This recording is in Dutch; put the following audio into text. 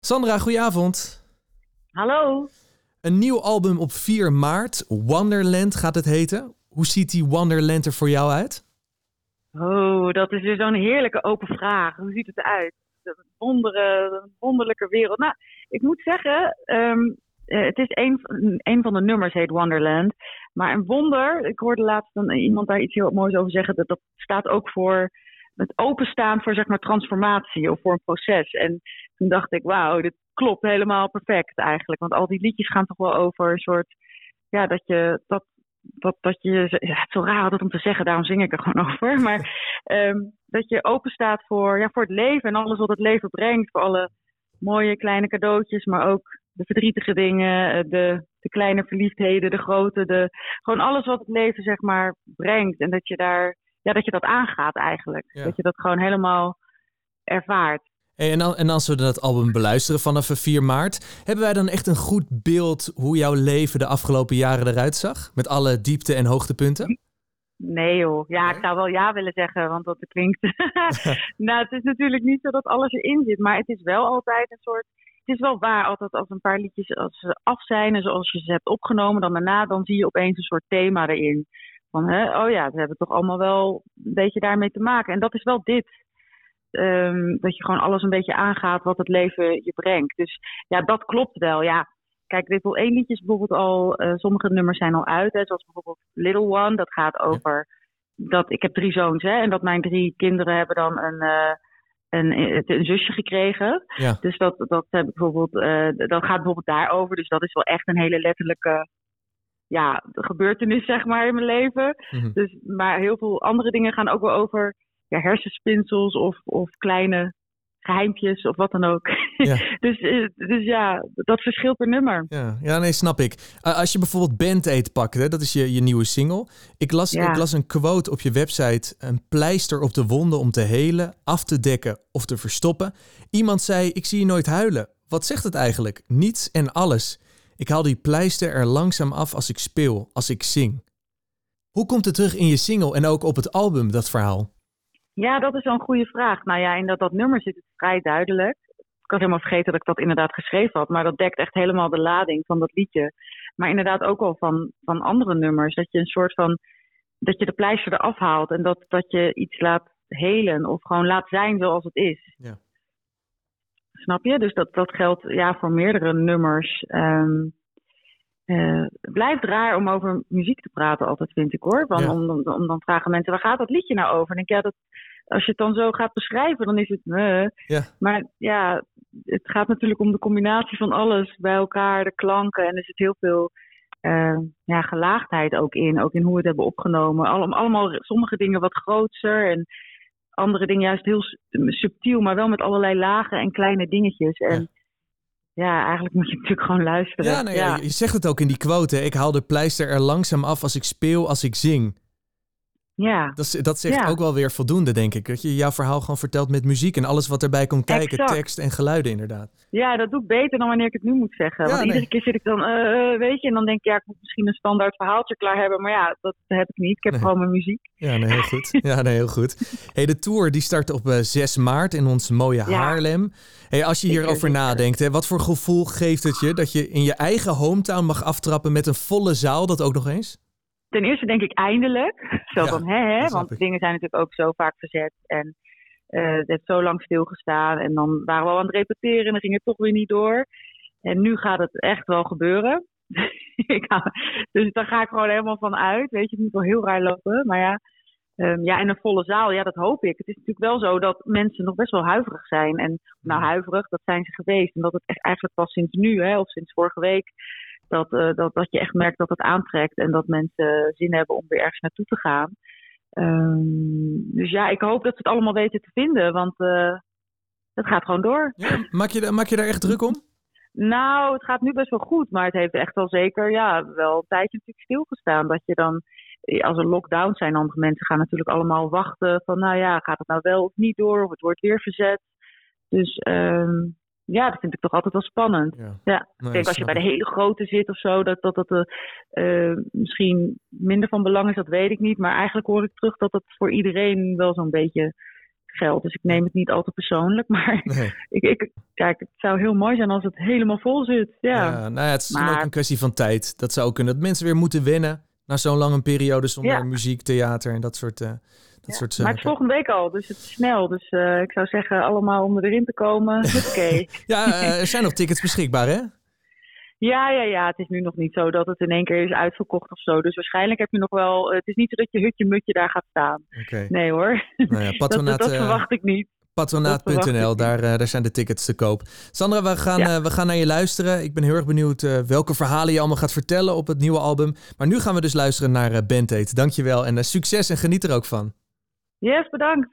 Sandra, goedenavond. Hallo. Een nieuw album op 4 maart. Wonderland gaat het heten. Hoe ziet die Wonderland er voor jou uit? Oh, dat is weer zo'n heerlijke open vraag. Hoe ziet het eruit? Een, wondere, een wonderlijke wereld. Nou, ik moet zeggen, ehm, eh, het is een, een van de nummers heet Wonderland. Maar een wonder, ik hoorde laatst dan iemand daar iets heel moois over zeggen. Dat, dat staat ook voor het openstaan voor zeg maar transformatie of voor een proces. En toen dacht ik, wauw, dit klopt helemaal perfect eigenlijk. Want al die liedjes gaan toch wel over een soort, ja, dat je, dat, dat, dat je, het is zo raar altijd om te zeggen, daarom zing ik er gewoon over. Maar um, dat je open staat voor, ja, voor het leven en alles wat het leven brengt. Voor alle mooie kleine cadeautjes, maar ook de verdrietige dingen, de, de kleine verliefdheden, de grote, de, gewoon alles wat het leven zeg maar brengt. En dat je daar, ja, dat je dat aangaat eigenlijk. Dat je dat gewoon helemaal ervaart. Hey, en, en als we dat album beluisteren vanaf 4 maart, hebben wij dan echt een goed beeld hoe jouw leven de afgelopen jaren eruit zag? Met alle diepte- en hoogtepunten? Nee joh, ja, ik zou wel ja willen zeggen, want dat klinkt... nou, het is natuurlijk niet zo dat alles erin zit, maar het is wel altijd een soort... Het is wel waar, altijd als een paar liedjes als ze af zijn en zoals je ze hebt opgenomen, dan daarna dan zie je opeens een soort thema erin. Van, hè, oh ja, we hebben toch allemaal wel een beetje daarmee te maken. En dat is wel dit. Um, dat je gewoon alles een beetje aangaat wat het leven je brengt. Dus ja, dat klopt wel. Ja, kijk, één liedje is bijvoorbeeld al, uh, sommige nummers zijn al uit. Hè, zoals bijvoorbeeld Little One, dat gaat over dat ik heb drie zoons hè, en dat mijn drie kinderen hebben dan een, uh, een, een, zusje gekregen. Ja. Dus dat, dat, bijvoorbeeld, uh, dat gaat bijvoorbeeld daarover. Dus dat is wel echt een hele letterlijke ja, gebeurtenis, zeg maar, in mijn leven. Mm -hmm. Dus, maar heel veel andere dingen gaan ook wel over ja, hersenspinsels of, of kleine geheimpjes of wat dan ook. Ja. dus, dus ja, dat verschilt per nummer. Ja, ja nee, snap ik. Uh, als je bijvoorbeeld Band Aid pakt, hè, dat is je, je nieuwe single. Ik las, Ja. ik las een quote op je website. Een pleister op de wonden om te helen, af te dekken of te verstoppen. Iemand zei, ik zie je nooit huilen. Wat zegt het eigenlijk? Niets en alles. Ik haal die pleister er langzaam af als ik speel, als ik zing. Hoe komt het terug in je single en ook op het album, dat verhaal? Ja, dat is wel een goede vraag. Nou ja, in dat, dat nummer zit het vrij duidelijk. Ik had helemaal vergeten dat ik dat inderdaad geschreven had. Maar dat dekt echt helemaal de lading van dat liedje. Maar inderdaad ook al van, van andere nummers. Dat je een soort van. Dat je de pleister eraf haalt. En dat, dat je iets laat helen. Of gewoon laat zijn zoals het is. Ja. Snap je? Dus dat, dat geldt ja, voor meerdere nummers. Um, uh, het blijft raar om over muziek te praten, altijd vind ik hoor. Want Ja. om, om, om dan vragen mensen, waar gaat dat liedje nou over? En ik denk, ja, dat, als je het dan zo gaat beschrijven, dan is het. eh. Ja. Maar ja, het gaat natuurlijk om de combinatie van alles bij elkaar, de klanken. En er zit heel veel uh, ja, gelaagdheid ook in. Ook in hoe we het hebben opgenomen. Allem, allemaal sommige dingen wat grootser en andere dingen juist heel subtiel, maar wel met allerlei lagen en kleine dingetjes. En ja, eigenlijk moet je natuurlijk gewoon luisteren. Ja, ja. Je zegt het ook in die quote. hè. Ik haal de pleister er langzaam af als ik speel, als ik zing. Ja. Dat, dat zegt Ja. ook wel weer voldoende, denk ik. Dat je jouw verhaal gewoon vertelt met muziek en alles wat erbij komt kijken. Exact. Tekst en geluiden inderdaad. Ja, dat doe ik beter dan wanneer ik het nu moet zeggen. Ja, Want nee. iedere keer zit ik dan, eh, eh, weet je, en dan denk ik, ja, ik moet misschien een standaard verhaaltje klaar hebben. Maar ja, dat heb ik niet. Ik heb Nee. gewoon mijn muziek. Ja, nee, heel goed. Ja, nee, heel goed. Hey, de tour die start op eh, 6 maart in ons mooie Ja. Haarlem. Hey, als je hierover nadenkt, hè, wat voor gevoel geeft het je dat je in je eigen hometown mag aftrappen met een volle zaal, dat ook nog eens? Ten eerste denk ik eindelijk. Zo Ja, van, hè, Want ik. dingen zijn natuurlijk ook zo vaak verzet. En eh, het heeft zo lang stilgestaan. En dan waren we al aan het repeteren en dan ging het toch weer niet door. En nu gaat het echt wel gebeuren. Ik hou- dus daar ga ik gewoon helemaal van uit. Weet je, het moet wel heel raar lopen. Maar ja, ehm, ja, en een volle zaal, ja, dat hoop ik. Het is natuurlijk wel zo dat mensen nog best wel huiverig zijn. En nou, huiverig, dat zijn ze geweest. En dat het echt eigenlijk pas sinds nu, hè, of sinds vorige week, dat, eh, dat, dat je echt merkt dat het aantrekt. En dat mensen zin hebben om weer ergens naartoe te gaan. Ehm, dus ja, ik hoop dat ze het allemaal weten te vinden. Want eh, het gaat gewoon door. Ja, maak, je, maak je daar echt druk om? Nou, het gaat nu best wel goed, maar het heeft echt wel zeker ja, wel een tijdje natuurlijk stilgestaan. Dat je dan, eh, als er lockdowns zijn, andere mensen gaan natuurlijk allemaal wachten van, nou ja, gaat het nou wel of niet door, of het wordt weer verzet. Dus ehm, ja, dat vind ik toch altijd wel spannend. Ja. Ja, Nee, ik denk als je bij de hele grote zit of zo, dat dat, dat eh, misschien minder van belang is, dat weet ik niet. Maar eigenlijk hoor ik terug dat dat voor iedereen wel zo'n beetje geld. Dus ik neem het niet al te persoonlijk. Maar Nee. ik, ik, kijk, het zou heel mooi zijn als het helemaal vol zit. Ja. Ja, nou ja, het is Maar- ook een kwestie van tijd. Dat zou kunnen. Dat mensen weer moeten wennen na zo'n lange periode zonder muziek, theater en dat soort, eh dat maar het is zaken. volgende week al, dus het is snel. Dus eh, ik zou zeggen, allemaal om erin te komen. Oké. Ja, eh, er zijn nog tickets beschikbaar, hè? ja, ja, ja. Het is nu nog niet zo dat het in één keer is uitverkocht of zo. Dus waarschijnlijk heb je nog wel... Het is niet zo dat je hutje-mutje daar gaat staan. Nee hoor. Nou ja, patronaat, dat eh, verwacht ik niet. Patronaat.nl, daar, eh, daar zijn de tickets te koop. Sandra, we gaan, Ja. eh, we gaan naar je luisteren. Ik ben heel erg benieuwd eh, welke verhalen je allemaal gaat vertellen op het nieuwe album. Maar nu gaan we dus luisteren naar uh, Band Aid. Dankjewel en eh, succes en geniet er ook van. Yes, bedankt.